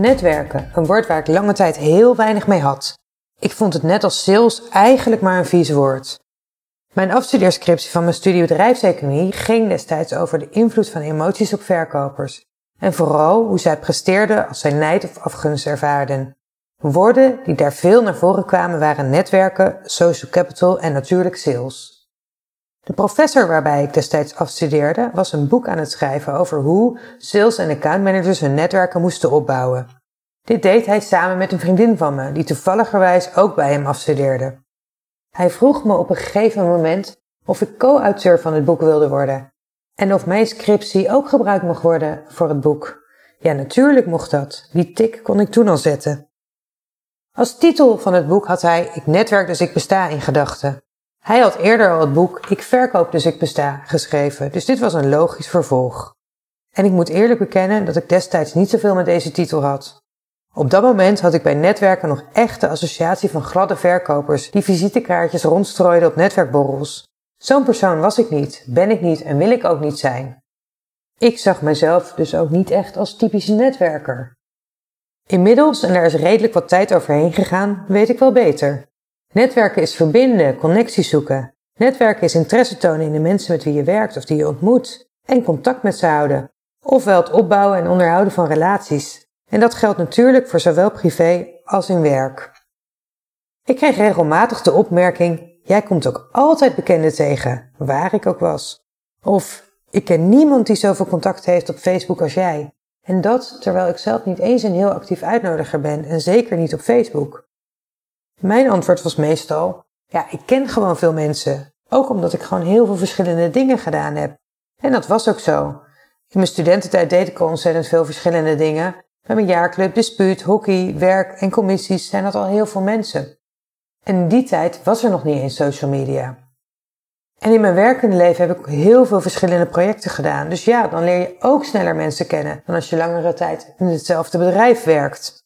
Netwerken, een woord waar ik lange tijd heel weinig mee had. Ik vond het net als sales eigenlijk maar een vies woord. Mijn afstudeerscriptie van mijn studie bedrijfseconomie ging destijds over de invloed van emoties op verkopers. En vooral hoe zij presteerden als zij nijd of afgunst ervaarden. Woorden die daar veel naar voren kwamen waren netwerken, social capital en natuurlijk sales. De professor waarbij ik destijds afstudeerde was een boek aan het schrijven over hoe sales- en accountmanagers hun netwerken moesten opbouwen. Dit deed hij samen met een vriendin van me, die toevalligerwijs ook bij hem afstudeerde. Hij vroeg me op een gegeven moment of ik co-auteur van het boek wilde worden en of mijn scriptie ook gebruikt mocht worden voor het boek. Ja, natuurlijk mocht dat. Die tik kon ik toen al zetten. Als titel van het boek had hij Ik netwerk dus ik besta in gedachten. Hij had eerder al het boek Ik verkoop dus ik besta geschreven, dus dit was een logisch vervolg. En ik moet eerlijk bekennen dat ik destijds niet zoveel met deze titel had. Op dat moment had ik bij netwerken nog echt de associatie van gladde verkopers die visitekaartjes rondstrooiden op netwerkborrels. Zo'n persoon was ik niet, ben ik niet en wil ik ook niet zijn. Ik zag mezelf dus ook niet echt als typische netwerker. Inmiddels, en daar is redelijk wat tijd overheen gegaan, weet ik wel beter. Netwerken is verbinden, connecties zoeken. Netwerken is interesse tonen in de mensen met wie je werkt of die je ontmoet. En contact met ze houden. Ofwel het opbouwen en onderhouden van relaties. En dat geldt natuurlijk voor zowel privé als in werk. Ik kreeg regelmatig de opmerking: Jij komt ook altijd bekenden tegen, waar ik ook was. Of ik ken niemand die zoveel contact heeft op Facebook als jij. En dat terwijl ik zelf niet eens een heel actief uitnodiger ben en zeker niet op Facebook. Mijn antwoord was meestal: Ja, ik ken gewoon veel mensen. Ook omdat ik gewoon heel veel verschillende dingen gedaan heb. En dat was ook zo. In mijn studententijd deed ik al ontzettend veel verschillende dingen. Bij mijn jaarclub, dispuut, hockey, werk en commissies zijn dat al heel veel mensen. En in die tijd was er nog niet eens social media. En in mijn werkende leven heb ik heel veel verschillende projecten gedaan. Dus ja, dan leer je ook sneller mensen kennen dan als je langere tijd in hetzelfde bedrijf werkt.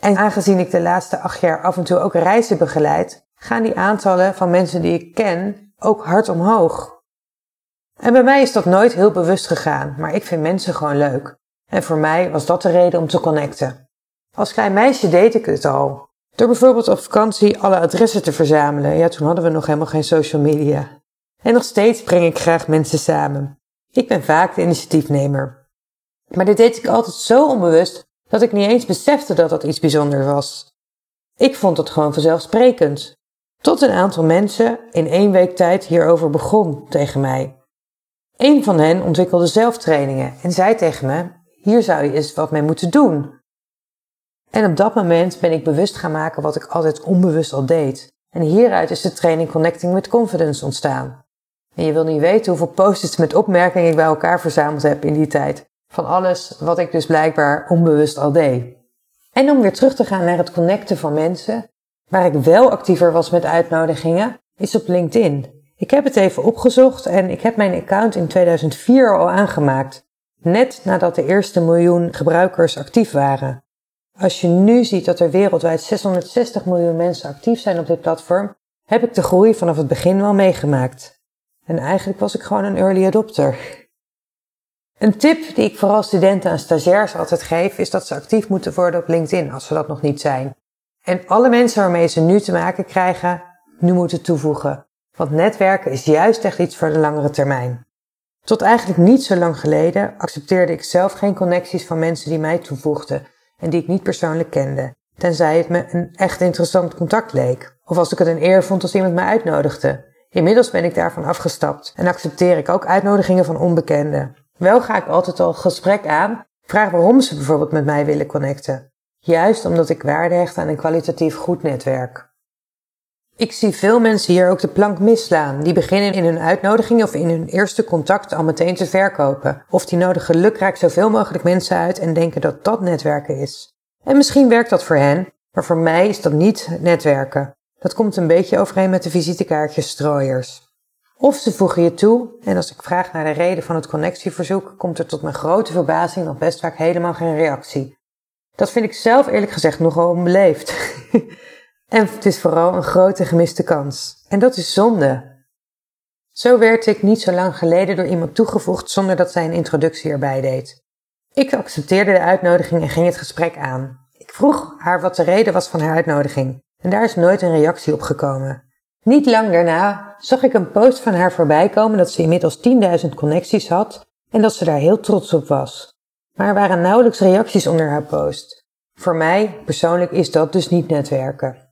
En aangezien ik de laatste acht jaar af en toe ook reizen begeleid, gaan die aantallen van mensen die ik ken ook hard omhoog. En bij mij is dat nooit heel bewust gegaan, maar ik vind mensen gewoon leuk. En voor mij was dat de reden om te connecten. Als klein meisje deed ik het al. Door bijvoorbeeld op vakantie alle adressen te verzamelen. Ja, toen hadden we nog helemaal geen social media. En nog steeds breng ik graag mensen samen. Ik ben vaak de initiatiefnemer. Maar dit deed ik altijd zo onbewust dat ik niet eens besefte dat dat iets bijzonders was. Ik vond het gewoon vanzelfsprekend. Tot een aantal mensen in één week tijd hierover begon tegen mij. Een van hen ontwikkelde zelftrainingen en zei tegen me: Hier zou je eens wat mee moeten doen. En op dat moment ben ik bewust gaan maken wat ik altijd onbewust al deed. En hieruit is de training Connecting with Confidence ontstaan. En je wil niet weten hoeveel post-its met opmerkingen ik bij elkaar verzameld heb in die tijd. Van alles wat ik dus blijkbaar onbewust al deed. En om weer terug te gaan naar het connecten van mensen, waar ik wel actiever was met uitnodigingen, is op LinkedIn. Ik heb het even opgezocht en ik heb mijn account in 2004 al aangemaakt. Net nadat de eerste miljoen gebruikers actief waren. Als je nu ziet dat er wereldwijd 660 miljoen mensen actief zijn op dit platform, heb ik de groei vanaf het begin wel meegemaakt. En eigenlijk was ik gewoon een early adopter. Een tip die ik vooral studenten en stagiairs altijd geef, is dat ze actief moeten worden op LinkedIn als ze dat nog niet zijn. En alle mensen waarmee ze nu te maken krijgen, nu moeten toevoegen. Want netwerken is juist echt iets voor de langere termijn. Tot eigenlijk niet zo lang geleden accepteerde ik zelf geen connecties van mensen die mij toevoegden en die ik niet persoonlijk kende, tenzij het me een echt interessant contact leek, of als ik het een eer vond als iemand mij uitnodigde. Inmiddels ben ik daarvan afgestapt en accepteer ik ook uitnodigingen van onbekenden. Wel ga ik altijd al gesprek aan, vraag waarom ze bijvoorbeeld met mij willen connecten. Juist omdat ik waarde hecht aan een kwalitatief goed netwerk. Ik zie veel mensen hier ook de plank misslaan. Die beginnen in hun uitnodiging of in hun eerste contact al meteen te verkopen. Of die nodigen lukraak zoveel mogelijk mensen uit en denken dat dat netwerken is. En misschien werkt dat voor hen, maar voor mij is dat niet netwerken. Dat komt een beetje overeen met de visitekaartjes strooiers. Of ze voegen je toe en als ik vraag naar de reden van het connectieverzoek, komt er tot mijn grote verbazing nog best vaak helemaal geen reactie. Dat vind ik zelf eerlijk gezegd nogal onbeleefd. en het is vooral een grote gemiste kans. En dat is zonde. Zo werd ik niet zo lang geleden door iemand toegevoegd zonder dat zij een introductie erbij deed. Ik accepteerde de uitnodiging en ging het gesprek aan. Ik vroeg haar wat de reden was van haar uitnodiging en daar is nooit een reactie op gekomen. Niet lang daarna zag ik een post van haar voorbij komen dat ze inmiddels 10.000 connecties had en dat ze daar heel trots op was. Maar er waren nauwelijks reacties onder haar post. Voor mij persoonlijk is dat dus niet netwerken.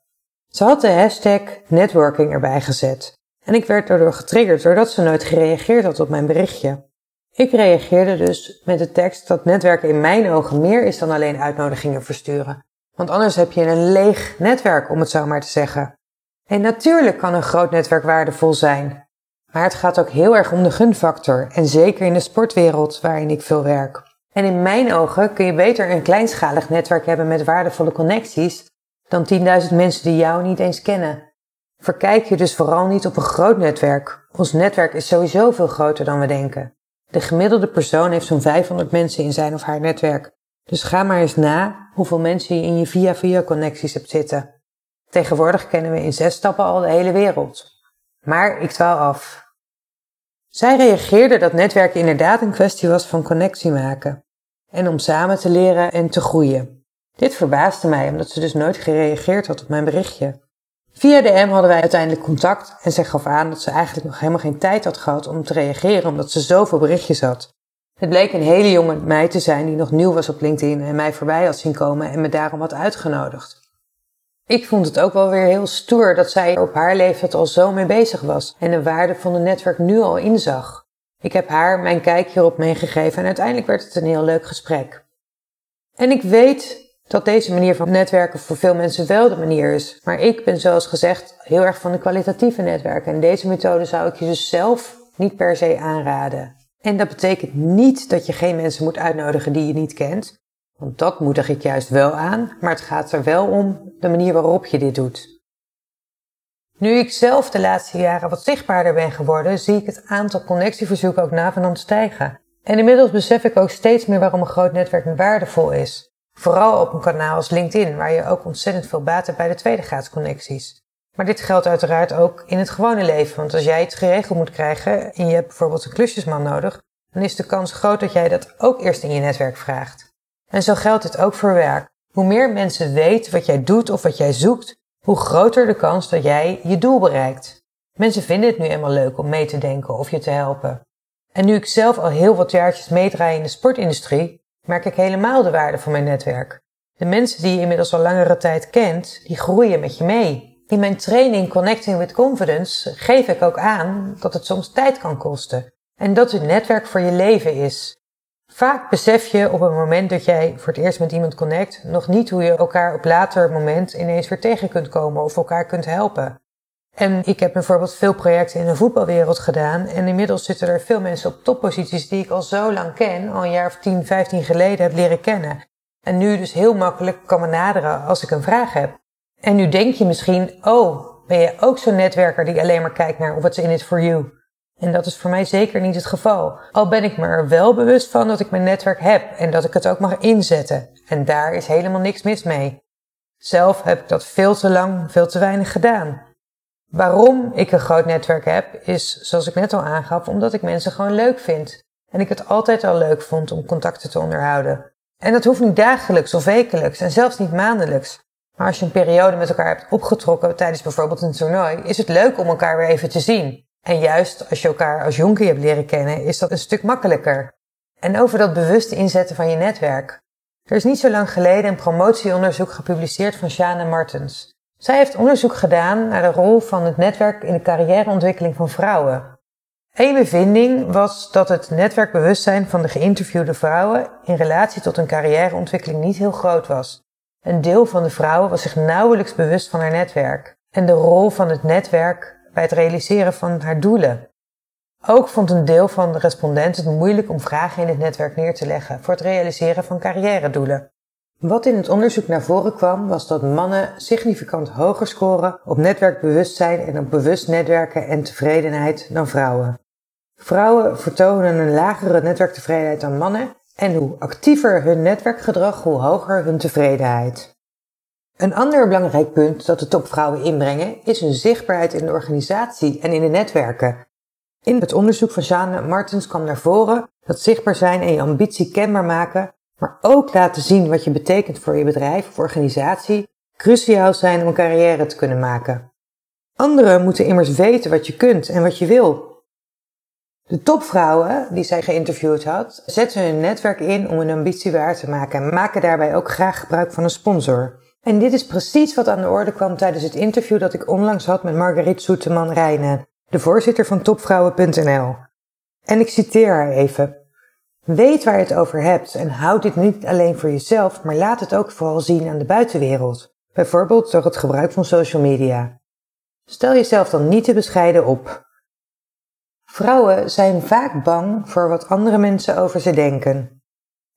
Ze had de hashtag networking erbij gezet en ik werd daardoor getriggerd doordat ze nooit gereageerd had op mijn berichtje. Ik reageerde dus met de tekst dat netwerken in mijn ogen meer is dan alleen uitnodigingen versturen. Want anders heb je een leeg netwerk, om het zo maar te zeggen. En natuurlijk kan een groot netwerk waardevol zijn. Maar het gaat ook heel erg om de gunfactor. En zeker in de sportwereld waarin ik veel werk. En in mijn ogen kun je beter een kleinschalig netwerk hebben met waardevolle connecties dan 10.000 mensen die jou niet eens kennen. Verkijk je dus vooral niet op een groot netwerk. Ons netwerk is sowieso veel groter dan we denken. De gemiddelde persoon heeft zo'n 500 mensen in zijn of haar netwerk. Dus ga maar eens na hoeveel mensen je in je via-via connecties hebt zitten. Tegenwoordig kennen we in zes stappen al de hele wereld. Maar ik dwaal af. Zij reageerde dat netwerken inderdaad een kwestie was van connectie maken. En om samen te leren en te groeien. Dit verbaasde mij omdat ze dus nooit gereageerd had op mijn berichtje. Via DM hadden wij uiteindelijk contact en zij gaf aan dat ze eigenlijk nog helemaal geen tijd had gehad om te reageren omdat ze zoveel berichtjes had. Het bleek een hele jonge meid te zijn die nog nieuw was op LinkedIn en mij voorbij had zien komen en me daarom had uitgenodigd. Ik vond het ook wel weer heel stoer dat zij op haar leeftijd al zo mee bezig was en de waarde van het netwerk nu al inzag. Ik heb haar mijn kijk hierop meegegeven en uiteindelijk werd het een heel leuk gesprek. En ik weet dat deze manier van netwerken voor veel mensen wel de manier is, maar ik ben zoals gezegd heel erg van de kwalitatieve netwerken en deze methode zou ik je dus zelf niet per se aanraden. En dat betekent niet dat je geen mensen moet uitnodigen die je niet kent, want dat moedig ik juist wel aan, maar het gaat er wel om de manier waarop je dit doet. Nu ik zelf de laatste jaren wat zichtbaarder ben geworden, zie ik het aantal connectieverzoeken ook navenant stijgen. En inmiddels besef ik ook steeds meer waarom een groot netwerk waardevol is. Vooral op een kanaal als LinkedIn, waar je ook ontzettend veel baat hebt bij de tweede connecties. Maar dit geldt uiteraard ook in het gewone leven, want als jij het geregeld moet krijgen en je hebt bijvoorbeeld een klusjesman nodig, dan is de kans groot dat jij dat ook eerst in je netwerk vraagt. En zo geldt dit ook voor werk. Hoe meer mensen weten wat jij doet of wat jij zoekt, hoe groter de kans dat jij je doel bereikt. Mensen vinden het nu eenmaal leuk om mee te denken of je te helpen. En nu ik zelf al heel wat jaartjes meedraai in de sportindustrie, merk ik helemaal de waarde van mijn netwerk. De mensen die je inmiddels al langere tijd kent, die groeien met je mee. In mijn training Connecting with Confidence geef ik ook aan dat het soms tijd kan kosten en dat het netwerk voor je leven is. Vaak besef je op het moment dat jij voor het eerst met iemand connect nog niet hoe je elkaar op later moment ineens weer tegen kunt komen of elkaar kunt helpen. En ik heb bijvoorbeeld veel projecten in de voetbalwereld gedaan en inmiddels zitten er veel mensen op topposities die ik al zo lang ken, al een jaar of 10, 15 geleden heb leren kennen. En nu dus heel makkelijk kan benaderen als ik een vraag heb. En nu denk je misschien, oh, ben je ook zo'n netwerker die alleen maar kijkt naar what's in it for you? En dat is voor mij zeker niet het geval. Al ben ik me er wel bewust van dat ik mijn netwerk heb en dat ik het ook mag inzetten. En daar is helemaal niks mis mee. Zelf heb ik dat veel te lang, veel te weinig gedaan. Waarom ik een groot netwerk heb, is, zoals ik net al aangaf, omdat ik mensen gewoon leuk vind. En ik het altijd al leuk vond om contacten te onderhouden. En dat hoeft niet dagelijks of wekelijks en zelfs niet maandelijks. Maar als je een periode met elkaar hebt opgetrokken tijdens bijvoorbeeld een toernooi, is het leuk om elkaar weer even te zien. En juist als je elkaar als jonkie hebt leren kennen, is dat een stuk makkelijker. En over dat bewuste inzetten van je netwerk. Er is niet zo lang geleden een promotieonderzoek gepubliceerd van Shana Martens. Zij heeft onderzoek gedaan naar de rol van het netwerk in de carrièreontwikkeling van vrouwen. Een bevinding was dat het netwerkbewustzijn van de geïnterviewde vrouwen in relatie tot hun carrièreontwikkeling niet heel groot was. Een deel van de vrouwen was zich nauwelijks bewust van haar netwerk. en de rol van het netwerk bij het realiseren van haar doelen. Ook vond een deel van de respondenten het moeilijk om vragen in het netwerk neer te leggen voor het realiseren van carrière-doelen. Wat in het onderzoek naar voren kwam, was dat mannen significant hoger scoren op netwerkbewustzijn en op bewust netwerken en tevredenheid dan vrouwen. Vrouwen vertonen een lagere netwerktevredenheid dan mannen en hoe actiever hun netwerkgedrag, hoe hoger hun tevredenheid. Een ander belangrijk punt dat de topvrouwen inbrengen is hun zichtbaarheid in de organisatie en in de netwerken. In het onderzoek van Jeanne Martens kwam naar voren dat zichtbaar zijn en je ambitie kenbaar maken, maar ook laten zien wat je betekent voor je bedrijf of organisatie, cruciaal zijn om een carrière te kunnen maken. Anderen moeten immers weten wat je kunt en wat je wil, de topvrouwen die zij geïnterviewd had, zetten hun netwerk in om hun ambitie waar te maken en maken daarbij ook graag gebruik van een sponsor. En dit is precies wat aan de orde kwam tijdens het interview dat ik onlangs had met Marguerite Soeteman-Rijnen, de voorzitter van topvrouwen.nl. En ik citeer haar even. Weet waar je het over hebt en houd dit niet alleen voor jezelf, maar laat het ook vooral zien aan de buitenwereld. Bijvoorbeeld door het gebruik van social media. Stel jezelf dan niet te bescheiden op. Vrouwen zijn vaak bang voor wat andere mensen over ze denken.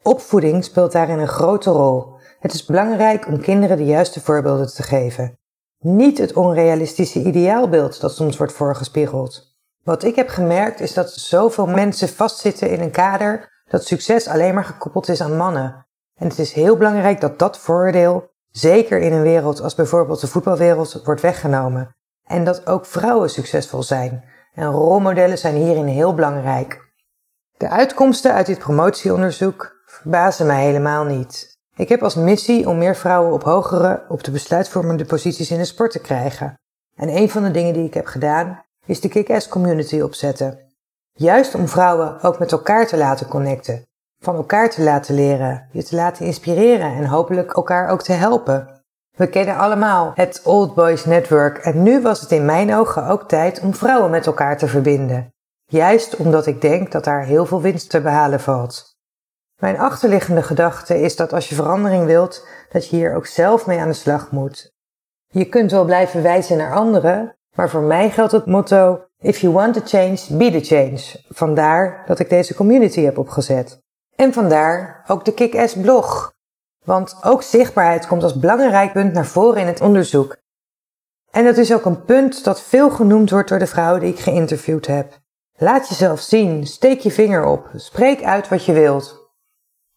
Opvoeding speelt daarin een grote rol. Het is belangrijk om kinderen de juiste voorbeelden te geven. Niet het onrealistische ideaalbeeld dat soms wordt voorgespiegeld. Wat ik heb gemerkt is dat zoveel mensen vastzitten in een kader dat succes alleen maar gekoppeld is aan mannen. En het is heel belangrijk dat dat voordeel, zeker in een wereld als bijvoorbeeld de voetbalwereld, wordt weggenomen. En dat ook vrouwen succesvol zijn. En rolmodellen zijn hierin heel belangrijk. De uitkomsten uit dit promotieonderzoek verbazen mij helemaal niet. Ik heb als missie om meer vrouwen op hogere, op de besluitvormende posities in de sport te krijgen. En een van de dingen die ik heb gedaan, is de Kick-Ass Community opzetten. Juist om vrouwen ook met elkaar te laten connecten, van elkaar te laten leren, je te laten inspireren en hopelijk elkaar ook te helpen. We kennen allemaal het Old Boys Network en nu was het in mijn ogen ook tijd om vrouwen met elkaar te verbinden. Juist omdat ik denk dat daar heel veel winst te behalen valt. Mijn achterliggende gedachte is dat als je verandering wilt, dat je hier ook zelf mee aan de slag moet. Je kunt wel blijven wijzen naar anderen, maar voor mij geldt het motto: If you want to change, be the change. Vandaar dat ik deze community heb opgezet. En vandaar ook de Kick-Ass blog, want ook zichtbaarheid komt als belangrijk punt naar voren in het onderzoek. En dat is ook een punt dat veel genoemd wordt door de vrouwen die ik geïnterviewd heb. Laat jezelf zien, steek je vinger op, spreek uit wat je wilt.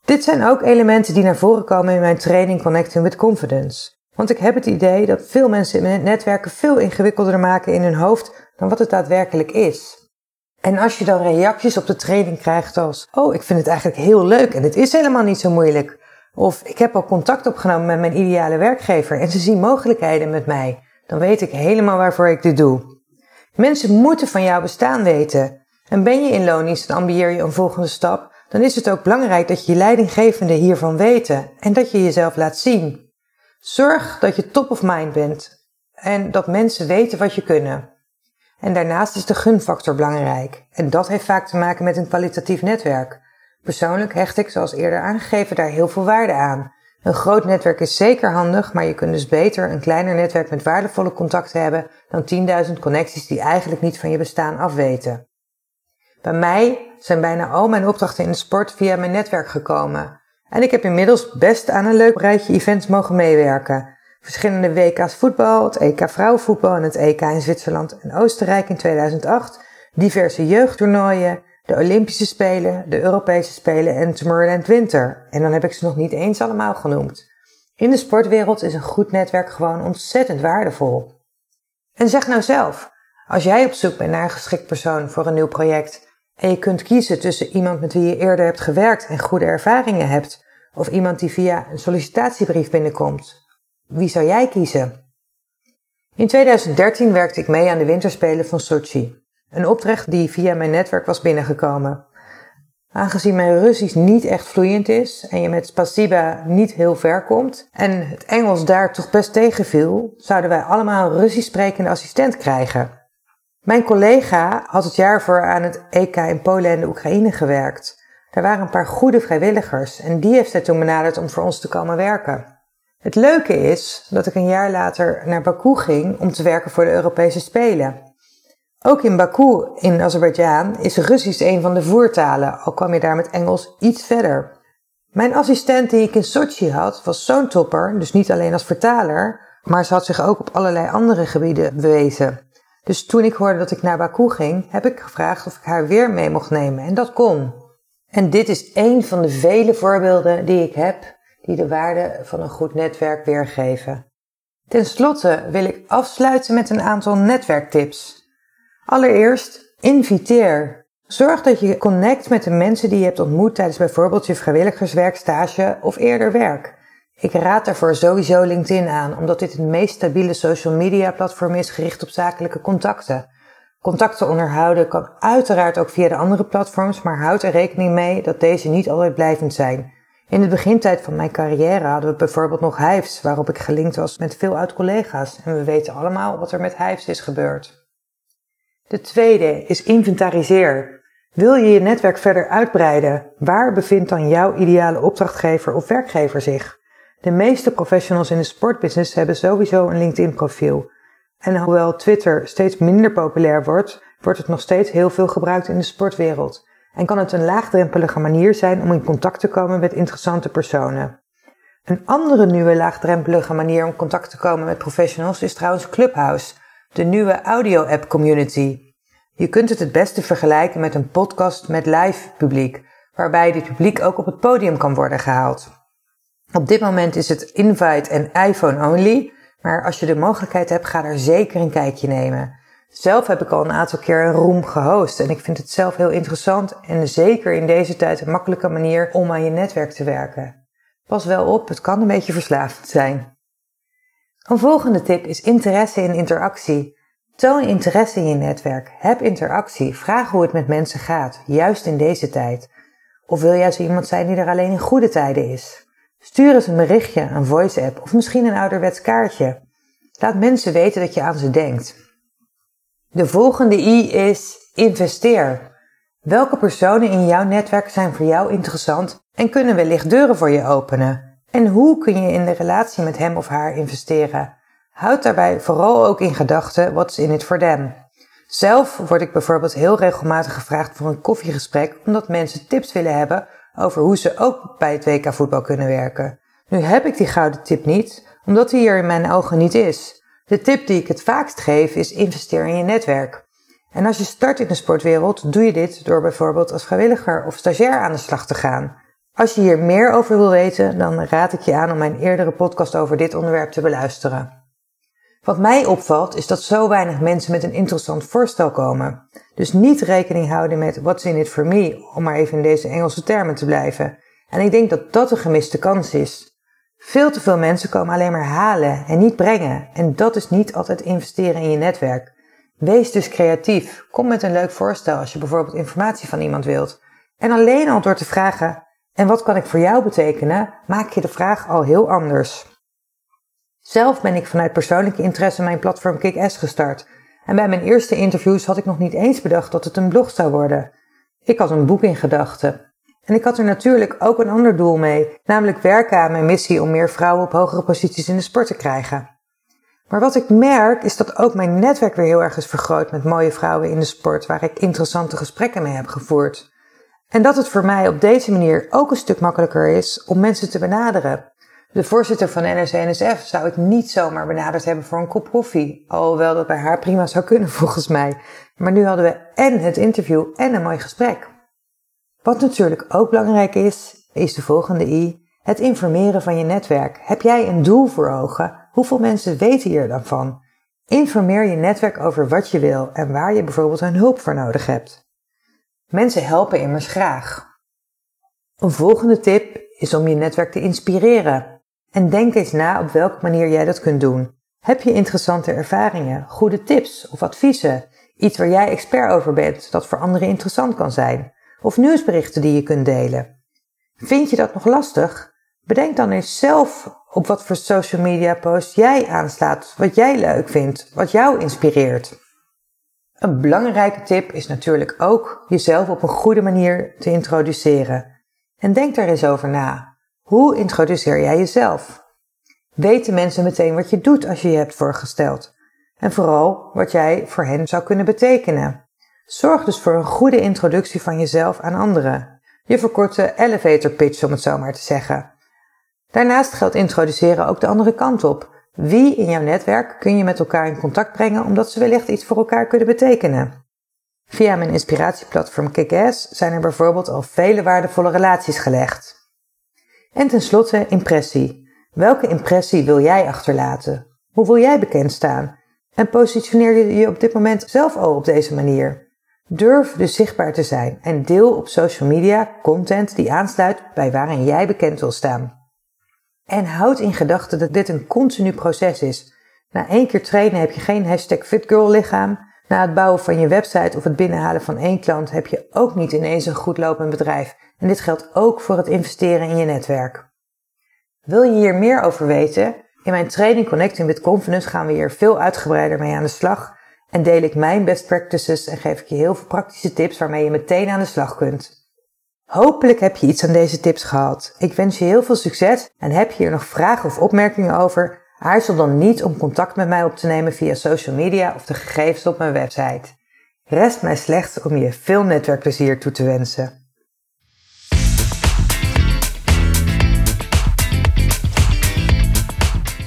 Dit zijn ook elementen die naar voren komen in mijn training Connecting with Confidence. Want ik heb het idee dat veel mensen in netwerken veel ingewikkelder maken in hun hoofd dan wat het daadwerkelijk is. En als je dan reacties op de training krijgt als: Oh, ik vind het eigenlijk heel leuk en het is helemaal niet zo moeilijk. Of ik heb al contact opgenomen met mijn ideale werkgever en ze zien mogelijkheden met mij. Dan weet ik helemaal waarvoor ik dit doe. Mensen moeten van jouw bestaan weten. En ben je in loondienst en ambieer je een volgende stap, dan is het ook belangrijk dat je je leidinggevenden hiervan weten en dat je jezelf laat zien. Zorg dat je top of mind bent en dat mensen weten wat je kunnen. En daarnaast is de gunfactor belangrijk. En dat heeft vaak te maken met een kwalitatief netwerk. Persoonlijk hecht ik, zoals eerder aangegeven, daar heel veel waarde aan. Een groot netwerk is zeker handig, maar je kunt dus beter een kleiner netwerk met waardevolle contacten hebben dan 10.000 connecties die eigenlijk niet van je bestaan afweten. Bij mij zijn bijna al mijn opdrachten in de sport via mijn netwerk gekomen. En ik heb inmiddels best aan een leuk rijtje events mogen meewerken. Verschillende WK's voetbal, het EK vrouwenvoetbal en het EK in Zwitserland en Oostenrijk in 2008, diverse jeugdtoernooien, de Olympische Spelen, de Europese Spelen en Tomorrowland Winter. En dan heb ik ze nog niet eens allemaal genoemd. In de sportwereld is een goed netwerk gewoon ontzettend waardevol. En zeg nou zelf, als jij op zoek bent naar een geschikt persoon voor een nieuw project en je kunt kiezen tussen iemand met wie je eerder hebt gewerkt en goede ervaringen hebt, of iemand die via een sollicitatiebrief binnenkomt, wie zou jij kiezen? In 2013 werkte ik mee aan de winterspelen van Sochi. Een opdracht die via mijn netwerk was binnengekomen. Aangezien mijn Russisch niet echt vloeiend is en je met spasiba niet heel ver komt en het Engels daar toch best tegenviel, zouden wij allemaal een Russisch sprekende assistent krijgen. Mijn collega had het jaar voor aan het EK in Polen en de Oekraïne gewerkt. Er waren een paar goede vrijwilligers en die heeft hij toen benaderd om voor ons te komen werken. Het leuke is dat ik een jaar later naar Baku ging om te werken voor de Europese Spelen. Ook in Baku in Azerbeidzjan is Russisch een van de voertalen, al kwam je daar met Engels iets verder. Mijn assistent die ik in Sochi had, was zo'n topper, dus niet alleen als vertaler, maar ze had zich ook op allerlei andere gebieden bewezen. Dus toen ik hoorde dat ik naar Baku ging, heb ik gevraagd of ik haar weer mee mocht nemen en dat kon. En dit is één van de vele voorbeelden die ik heb die de waarde van een goed netwerk weergeven. Ten slotte wil ik afsluiten met een aantal netwerktips. Allereerst, inviteer. Zorg dat je connect met de mensen die je hebt ontmoet tijdens bijvoorbeeld je vrijwilligerswerk, stage of eerder werk. Ik raad daarvoor sowieso LinkedIn aan, omdat dit het meest stabiele social media platform is gericht op zakelijke contacten. Contacten onderhouden kan uiteraard ook via de andere platforms, maar houd er rekening mee dat deze niet altijd blijvend zijn. In de begintijd van mijn carrière hadden we bijvoorbeeld nog Hives, waarop ik gelinkt was met veel oud-collega's. En we weten allemaal wat er met Hives is gebeurd. De tweede is inventariseer. Wil je je netwerk verder uitbreiden? Waar bevindt dan jouw ideale opdrachtgever of werkgever zich? De meeste professionals in de sportbusiness hebben sowieso een LinkedIn-profiel. En hoewel Twitter steeds minder populair wordt, wordt het nog steeds heel veel gebruikt in de sportwereld. En kan het een laagdrempelige manier zijn om in contact te komen met interessante personen. Een andere nieuwe laagdrempelige manier om contact te komen met professionals is trouwens Clubhouse, de nieuwe audio-app community. Je kunt het het beste vergelijken met een podcast met live publiek, waarbij dit publiek ook op het podium kan worden gehaald. Op dit moment is het invite en iPhone only, maar als je de mogelijkheid hebt, ga er zeker een kijkje nemen. Zelf heb ik al een aantal keer een room gehost en ik vind het zelf heel interessant en zeker in deze tijd een makkelijke manier om aan je netwerk te werken. Pas wel op, het kan een beetje verslavend zijn. Een volgende tip is interesse in interactie. Toon interesse in je netwerk, heb interactie, vraag hoe het met mensen gaat, juist in deze tijd. Of wil jij zo iemand zijn die er alleen in goede tijden is? Stuur eens een berichtje, een voice app of misschien een ouderwets kaartje. Laat mensen weten dat je aan ze denkt. De volgende I is investeer. Welke personen in jouw netwerk zijn voor jou interessant en kunnen wellicht deuren voor je openen? En hoe kun je in de relatie met hem of haar investeren? Houd daarbij vooral ook in gedachten what's in it for them. Zelf word ik bijvoorbeeld heel regelmatig gevraagd voor een koffiegesprek omdat mensen tips willen hebben over hoe ze ook bij het WK voetbal kunnen werken. Nu heb ik die gouden tip niet, omdat die hier in mijn ogen niet is. De tip die ik het vaakst geef is investeer in je netwerk. En als je start in de sportwereld, doe je dit door bijvoorbeeld als vrijwilliger of stagiair aan de slag te gaan. Als je hier meer over wil weten, dan raad ik je aan om mijn eerdere podcast over dit onderwerp te beluisteren. Wat mij opvalt is dat zo weinig mensen met een interessant voorstel komen. Dus niet rekening houden met what's in it for me, om maar even in deze Engelse termen te blijven. En ik denk dat dat een gemiste kans is. Veel te veel mensen komen alleen maar halen en niet brengen. En dat is niet altijd investeren in je netwerk. Wees dus creatief. Kom met een leuk voorstel als je bijvoorbeeld informatie van iemand wilt. En alleen al door te vragen: en wat kan ik voor jou betekenen, maak je de vraag al heel anders. Zelf ben ik vanuit persoonlijke interesse mijn platform Kick-Ass gestart. En bij mijn eerste interviews had ik nog niet eens bedacht dat het een blog zou worden. Ik had een boek in gedachten. En ik had er natuurlijk ook een ander doel mee, namelijk werken aan mijn missie om meer vrouwen op hogere posities in de sport te krijgen. Maar wat ik merk is dat ook mijn netwerk weer heel erg is vergroot met mooie vrouwen in de sport waar ik interessante gesprekken mee heb gevoerd. En dat het voor mij op deze manier ook een stuk makkelijker is om mensen te benaderen. De voorzitter van NRC-NSF zou ik niet zomaar benaderd hebben voor een kop koffie. Alhoewel dat bij haar prima zou kunnen volgens mij. Maar nu hadden we en het interview en een mooi gesprek. Wat natuurlijk ook belangrijk is, is de volgende I. Het informeren van je netwerk. Heb jij een doel voor ogen? Hoeveel mensen weten hier dan van? Informeer je netwerk over wat je wil en waar je bijvoorbeeld hun hulp voor nodig hebt. Mensen helpen immers graag. Een volgende tip is om je netwerk te inspireren. En denk eens na op welke manier jij dat kunt doen. Heb je interessante ervaringen, goede tips of adviezen? Iets waar jij expert over bent, dat voor anderen interessant kan zijn? Of nieuwsberichten die je kunt delen? Vind je dat nog lastig? Bedenk dan eens zelf op wat voor social media posts jij aanslaat, wat jij leuk vindt, wat jou inspireert. Een belangrijke tip is natuurlijk ook jezelf op een goede manier te introduceren. En denk daar eens over na. Hoe introduceer jij jezelf? Weten mensen meteen wat je doet als je je hebt voorgesteld. En vooral wat jij voor hen zou kunnen betekenen. Zorg dus voor een goede introductie van jezelf aan anderen. Je verkorte elevator pitch om het zo maar te zeggen. Daarnaast geldt introduceren ook de andere kant op. Wie in jouw netwerk kun je met elkaar in contact brengen omdat ze wellicht iets voor elkaar kunnen betekenen? Via mijn inspiratieplatform Kick-Ass zijn er bijvoorbeeld al vele waardevolle relaties gelegd. En tenslotte impressie. Welke impressie wil jij achterlaten? Hoe wil jij bekend staan? En positioneer je je op dit moment zelf al op deze manier? Durf dus zichtbaar te zijn en deel op social media content die aansluit bij waarin jij bekend wil staan. En houd in gedachten dat dit een continu proces is. Na één keer trainen heb je geen hashtag fitgirl lichaam. Na het bouwen van je website of het binnenhalen van één klant heb je ook niet ineens een goed lopend bedrijf. En dit geldt ook voor het investeren in je netwerk. Wil je hier meer over weten? In mijn training Connecting with Confidence gaan we hier veel uitgebreider mee aan de slag en deel ik mijn best practices en geef ik je heel veel praktische tips waarmee je meteen aan de slag kunt. Hopelijk heb je iets aan deze tips gehad. Ik wens je heel veel succes en heb je hier nog vragen of opmerkingen over? Aarzel dan niet om contact met mij op te nemen via social media of de gegevens op mijn website. Rest mij slechts om je veel netwerkplezier toe te wensen.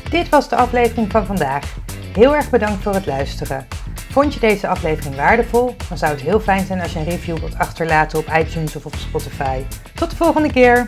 Dit was de aflevering van vandaag. Heel erg bedankt voor het luisteren. Vond je deze aflevering waardevol? Dan zou het heel fijn zijn als je een review wilt achterlaten op iTunes of op Spotify. Tot de volgende keer!